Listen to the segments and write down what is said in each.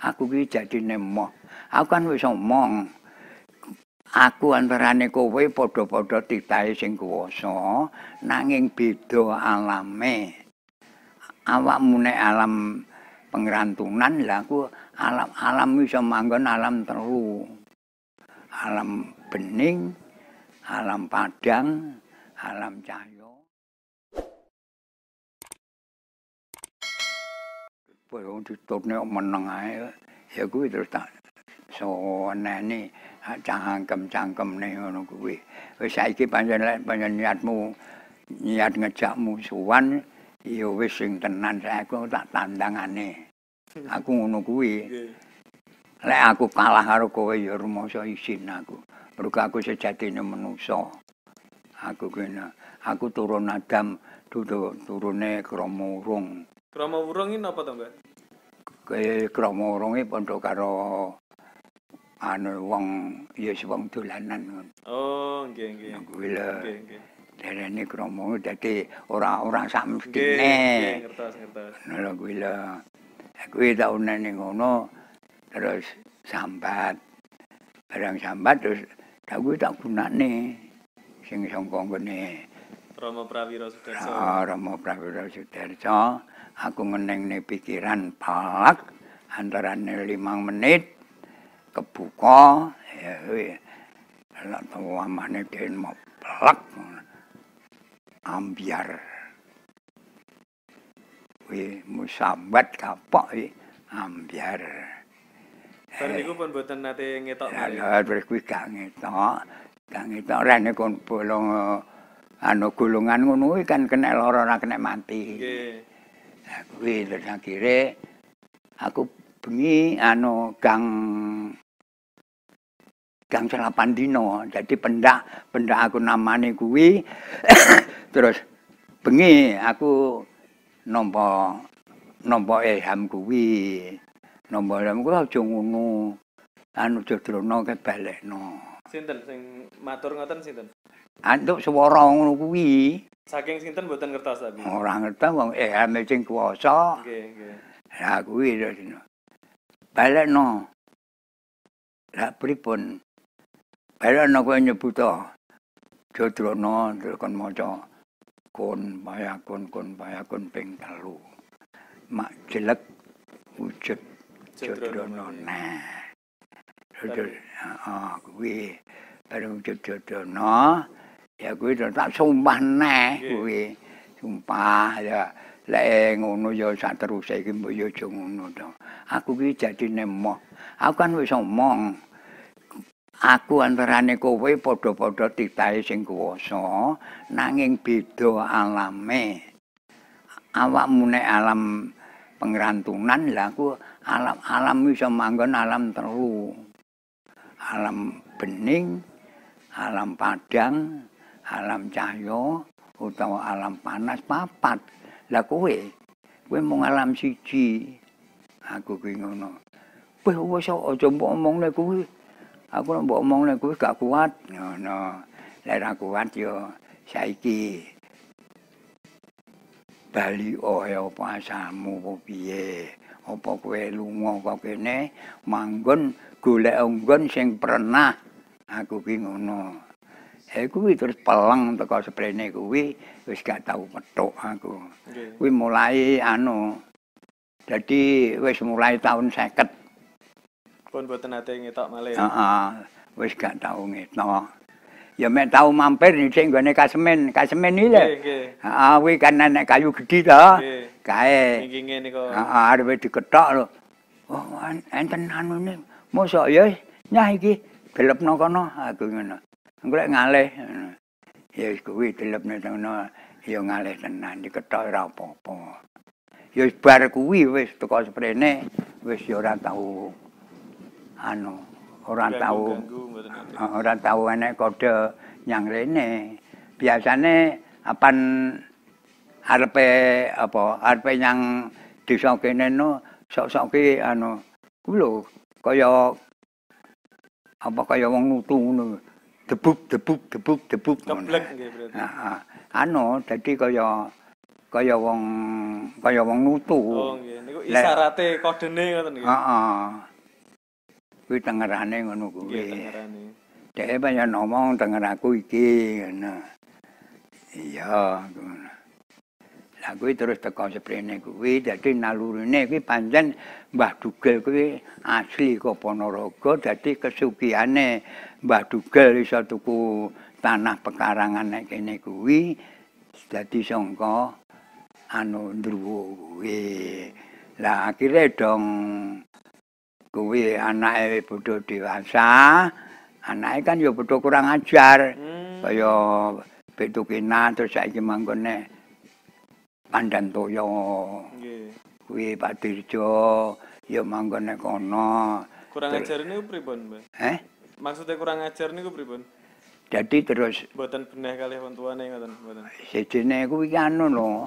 aku ki jadine moh. Aku kan wis omong. Aku antarane kowe padha-padha titahe sing kuwasa, nanging beda alame. Awakmu nek alam pengrantunan lah aku alam alam iso manggon alam telu. Alam bening, alam padang, alam cahya. Baru ditutne meneng ae. Ya kuwi terus tak sonene cangkem-cangkemne ngono kuwi. Wis saiki pancen niatmu niat ngejak musuhan ya wis sing tenan aku tak tandangane. Aku ngono kuwi. Lek aku kalah karo kowe ya rumangsa isin aku. Mergo aku sejatine manusa. Aku kena aku turun Adam dudu turune Krama Urung. Krama Urung iki napa to, Mbak? Ke Krama Urung iki padha karo anu wong ya wong dolanan ngono. Oh, nggih nggih. Kuwi lho. Nggih nggih. Derene Krama dadi ora-ora sak Nggih, mestine. nggih, ngertos ngertos. Ngono kuwi lho. Kuwi tak unene ngono terus sambat. Barang sambat terus tak kuwi tak gunane sing sangka nggone Rama Prawira Sudarso. Ah, Rama Prawira Sudarso. Aku ngenengne pikiran palak antarane limang menit kebuka ya kuwi lak pamane den mau plak ambiar kuwi musambat kapok kuwi ambiar Bar niku pun mboten nate ngetok. Ya terus kuwi gak ngetok. Gak ngetok rene kon bolong eh, anu gulungan ngono kuwi kan kena lara ora kena mati. Nggih. Nah, kuwi terus akhire aku bengi anu gang gang selapan dino. Jadi pendak pendak aku namane kuwi terus bengi aku nampa nampa ilham kuwi. Nampa ilham kuwi aja ngono. Anu Jodrono kebalekno. Sinten sing matur ngoten sinten? Antuk swara ngono kuwi. Saking sinten mboten ngertos tapi. Ora ngerti wong ilham sing kuwasa. Nggih, nggih. Lah kuwi terus no. Balekno. Lah pripun? Balekno kowe nyebut to. Jodrono terus kon maca kun payakun kun payakun ping telu. Mak jelek wujud Jodrono. Nah. Terus heeh kuwi bareng wujud Jodrono ya kuwi tak sumpah neh kuwi. Sumpah ya lek ngono ya sak terus iki mbok ya aja ngono to. Aku ki jadine moh. Aku kan wis omong. Aku antarane kowe padha-padha titahe sing kuwasa, nanging beda alame. Awakmu nek alam pengrantunan lah aku alam alam iso manggon alam telu. Alam bening, alam padang, alam cahya utawa alam panas papat. Lah kowe, kowe mung alam siji. Aku kuwi ngono. Kowe wis aja mbok omongne kuwi. Aku nek mbok omongne kuwi gak kuat. Ngono. Lek ora kuat yo saiki bali oe apa asamu apa piye? Apa kowe lunga kok kene manggon golek unggon sing pernah aku ki ngono. Eh kuwi terus peleng teko sprene kuwi wis gak tau metuk aku. Kuwi mulai anu. Jadi wis mulai tahun 50. Pun mboten nate ngetok malih. Heeh. Wis gak tau ngetok. Ya mek tau mampir ning sing gone kasemen, kasemen iki lho. Nggih. Heeh, kuwi kan nenek kayu gedhi to. Nggih. Kae. Nginginge niku. Heeh, arepe diketok lho. Oh, en- enten anu ne. Mosok ya nyah iki delepno kono aku ngono. Engko lek ngalih. Ya wis kuwi delepne kono ya ngalih tenan diketok ora apa-apa. Ya wis bar kuwi wis teko sprene wis ya ora tau anu ora tau. Ah, ora tau enek kode yang rene. Biasane apan arepe apa arepe yang desa kene no sok-sok ki anu kuwi lho kaya apa kaya wong nutu ngono. Debuk debuk debuk debuk ngono. Keblek nggih berarti. Heeh. Anu dadi kaya kaya wong kaya wong nutu. Oh nggih, niku isarate kodene ngoten nggih. Heeh. Kuwi tengerane ngono Nggih, kuwi. tengerane. Dhek banyak ngomong denger aku iki ngono. Iya. Lah kuwi terus teko seprene kuwi dadi nalurine kuwi pancen Mbah Dugel kuwi asli kok Ponorogo dadi kesugiane Mbah Dugel iso tuku tanah pekarangan nek kene kuwi dadi sangka anu ndruwo kuwi. Lah akhire dong kuwi anake bodho dewasa, anake kan ya bodho kurang ajar. Hmm. Kaya Betukinan terus saiki manggone Pandan Toyo. Nggih. Kuwi Pak Dirjo ya manggone kono. Kurang ajar niku pripun, Mbah? Eh? Maksudnya kurang ajar niku pripun? Jadi terus Mboten beneh kalih wong tuane ngoten, mboten. sejene kuwi anu lho.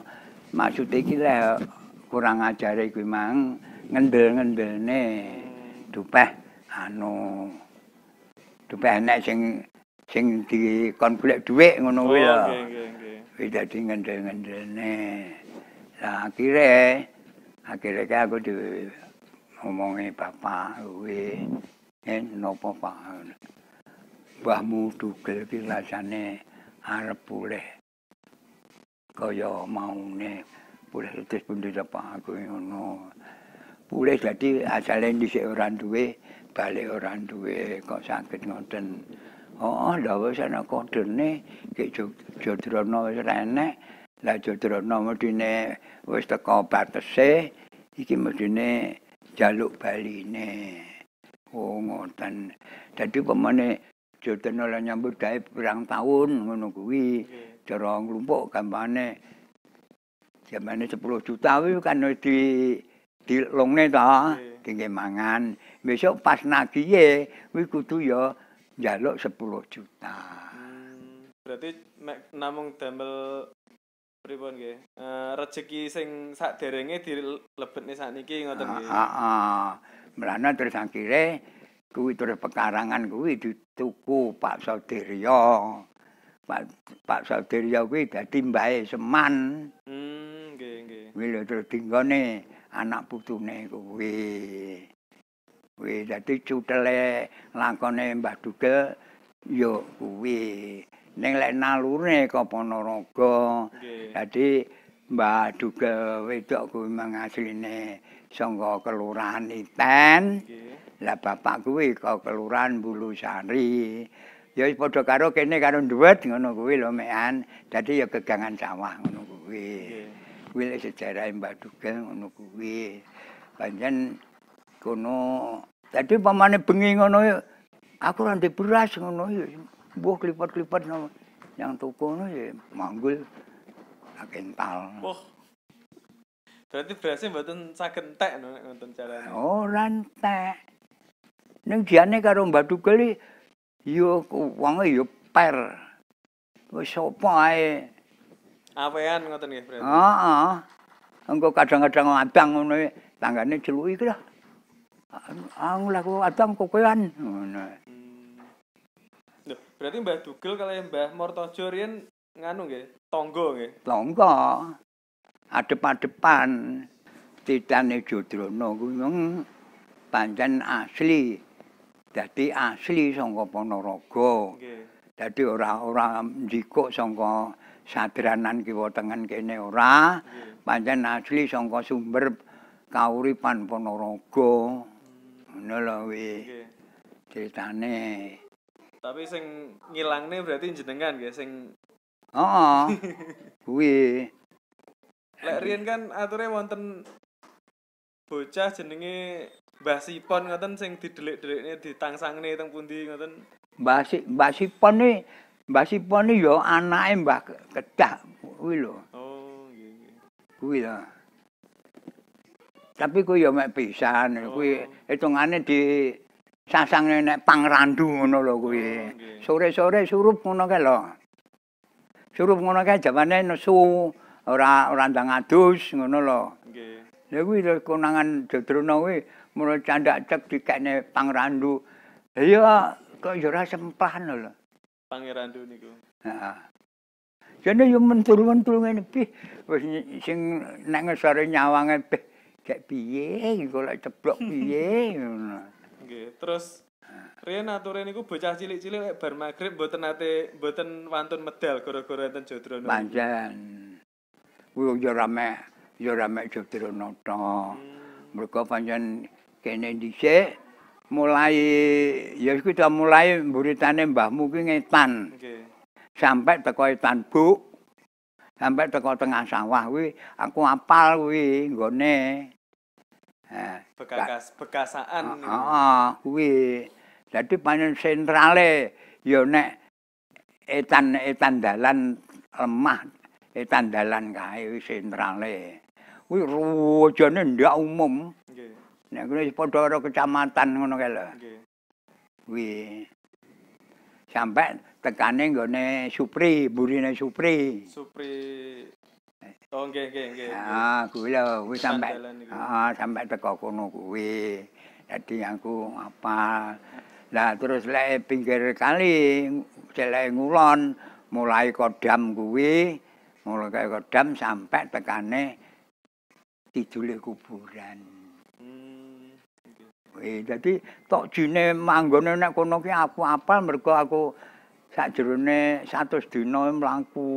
Maksude iki lek kurang ajare kuwi mang ngendel-ngendelne dupeh anu dupeh enek sing sing dikon golek dhuwit ngono Oh, kuwi lho. nggih, nggih, nggih. Dadi ngendel-ngendelne. Lah akhire akhire ka aku di ngomongi bapak kuwi eh napa Pak Mbahmu dugel ki rasane arep pulih kaya maune pulih terus pundi Pak aku ngono. Pulih dadi asale dhisik ora duwe, balik ora duwe kok sakit ngoten. Oh, lha wis ana kodene ki Jodrono wis ora enek. Lah Jodrono medine wis teko batese, iki medine jaluk baline. Oh, ngoten. Dadi pemane Jodrono lah nyambut gawe pirang taun ngono kuwi. Cara nglumpuk gampane jamane 10 juta kuwi kan di dilungne to, Nggih. tinggi mangan. Besok pas nagihe kuwi kudu ya njaluk 10 juta. Hmm, berarti mek namung damel pripun nggih? Eh rejeki sing sakderenge dilebetne sakniki ngoten nggih. Heeh. Mulane terus akhire kuwi terus pekarangan kuwi dituku Pak Saudiryo. Pak Pak Saudiryo kuwi dadi mbahe Seman. Hmm, nggih, nggih. Kuwi lho terus dinggone anak putune kuwi. Kuwi dadi cutele lakone Mbah Dugel ya kuwi. Ning lek nalure Ponorogo. Nggih. Dadi Mbah Dugel wedok kuwi mang asline saka kelurahan Iten. Lah bapak kuwi ke kelurahan Bulusari. Ya wis padha karo kene karo dhuwet ngono kuwi lho mekan. Dadi ya gegangan sawah ngono kuwi. Kuwi lek sejarah Mbak Dugel ngono kuwi. Pancen kono dadi pamane bengi ngono aku ora beras ngono ya. Mbuh klipat-klipat no. yang tuku ngono ya manggul kental. Wah. Berarti berasnya mboten saged entek no nek ngoten carane. Ora entek. Ning jane karo Mbak Dugel iki ya wonge ya per. Wis sapa ae. Awean ngoten nggih berarti. Heeh. Engko kadang-kadang abang ngono tanggane celuki lah. Aku laku abang kokoan ngono. Berarti Mbah Dugel kali Mbah Mortojo riyen nganu nggih, tonggo nggih. Tangga adep-adepan titane Jodrono kuwi pancen asli. Dadi asli saka Ponorogo. Nggih. Dadi ora ora njikuk saka sadranan kiwa tengen kene ora. Pancen asli saka sumber kauripan Ponorogo. Ngono lho kuwi Nggih. ceritane. Tapi sing ngilangne berarti jenengan nggih sing Heeh. Kuwi lek riyen kan ature wonten bocah jenenge Mbah Sipon ngoten sing didelik-delikne ditangsangne teng pundi ngoten. Mbah Si Mbah Sipon iki Mbah Sipon iki ya anake Mbah Kedah kuwi lho. Oh, nggih nggih. Kuwi lho. Tapi kuwi ya mek pisan, kuwi Oh. hitungane di sasangne nek pangrandu ngono lho kuwi. Oh. Sore-sore surup ngono kae lho. Surup ngono kae jamane nesu, ora ora ndang adus ngono lho. Nggih. Lha kuwi lho konangan Jodrono kuwi mulai candak cek dikekne pangrandu. Lah ya kok ya ora semplan lho. Pangeran Du niku. Heeh. Jane yo mentul-mentul ngene pi. Wis sing nek ngesore nyawange pi. Kayak piye golek ceblok piye ngono. Nggih, terus Riyen ature niku bocah cilik-cilik lek bar magrib mboten nate mboten wantun medal gara-gara enten Jodrono. Pancen. Kuwi yo rame, yo rame Jodrono to. Mergo pancen kene dhisik mulai ya iku ta mulai muridane mbahmu kuwi ngetan. Nggih. Sampai teko etan buk. Sampai teko tengah sawah kuwi aku apal kuwi nggone. Eh, Bekakas bekasaan. Heeh, kuwi. Dadi pancen sentrale ya nek etan-etan dalan lemah, etan dalan kae kuwi sentrale. Kuwi rujane ndak umum. Nggih. Nek kuwi padha karo kecamatan ngono kae lho. Nggih. Kuwi. Sampai tekane nggone Supri, burine Supri. Supri Oh nggih nggih nggih. Ah, kuwi lho, kuwi niku. heeh, sampai teko kono kuwi. Dadi aku apa. Lah terus lek pinggir kali celek ngulon mulai kodam kuwi, mulai kodam sampai tekane kidule kuburan. Kuwi dadi tok jine manggone nek kono ki aku apal mergo aku sakjerone 100 dina mlaku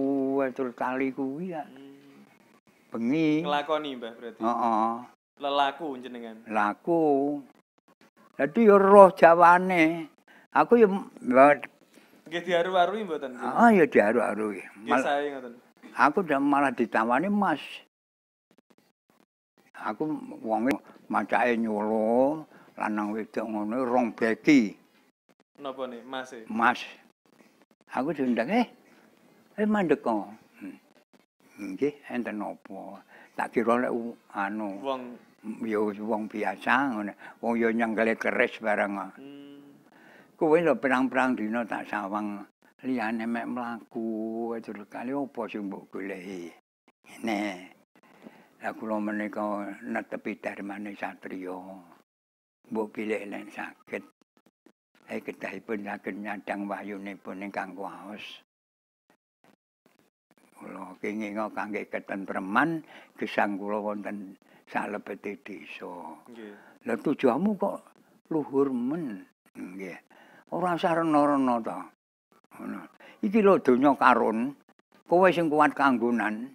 terus kali kuwi ya Hmm. bengi. Nglakoni Mbah berarti. Heeh. Lelaku jenengan. laku. Dadi ya roh Jawane. Aku ya Nggih diaru-arui mboten? Nggih. ah ya diaru-aru. Nggih Mal, sae ngoten. aku udah malah ditawani Mas. Aku wonge macake nyulo lanang wedok ngono rong beki. Napa nih, Mas? e? Mas. Aku diundang eh eh mandeko. Hmm. Nggih, enten napa? Tak kira lek u- anu Wong ya wong biasa ngono. Wong ya nyenggale keris bareng. hmm. Kowe lho perang-perang dina tak sawang liyane mek mlaku terus kali opo sing mbok goleki. Ngene. Lah kula menika netepi darmane satriya. Mbok pilih nek saged. Eh kedahipun saged nyadang wahyunipun ingkang kuwaos. Kula kenging kangge ketentreman gesang kula wonten salebete desa. Nggih. Lah tujuanmu kok luhur men. Nggih. Ora usah rena-rena to. Ngono. Iki lho donya karun. Kowe sing kuat kanggonan,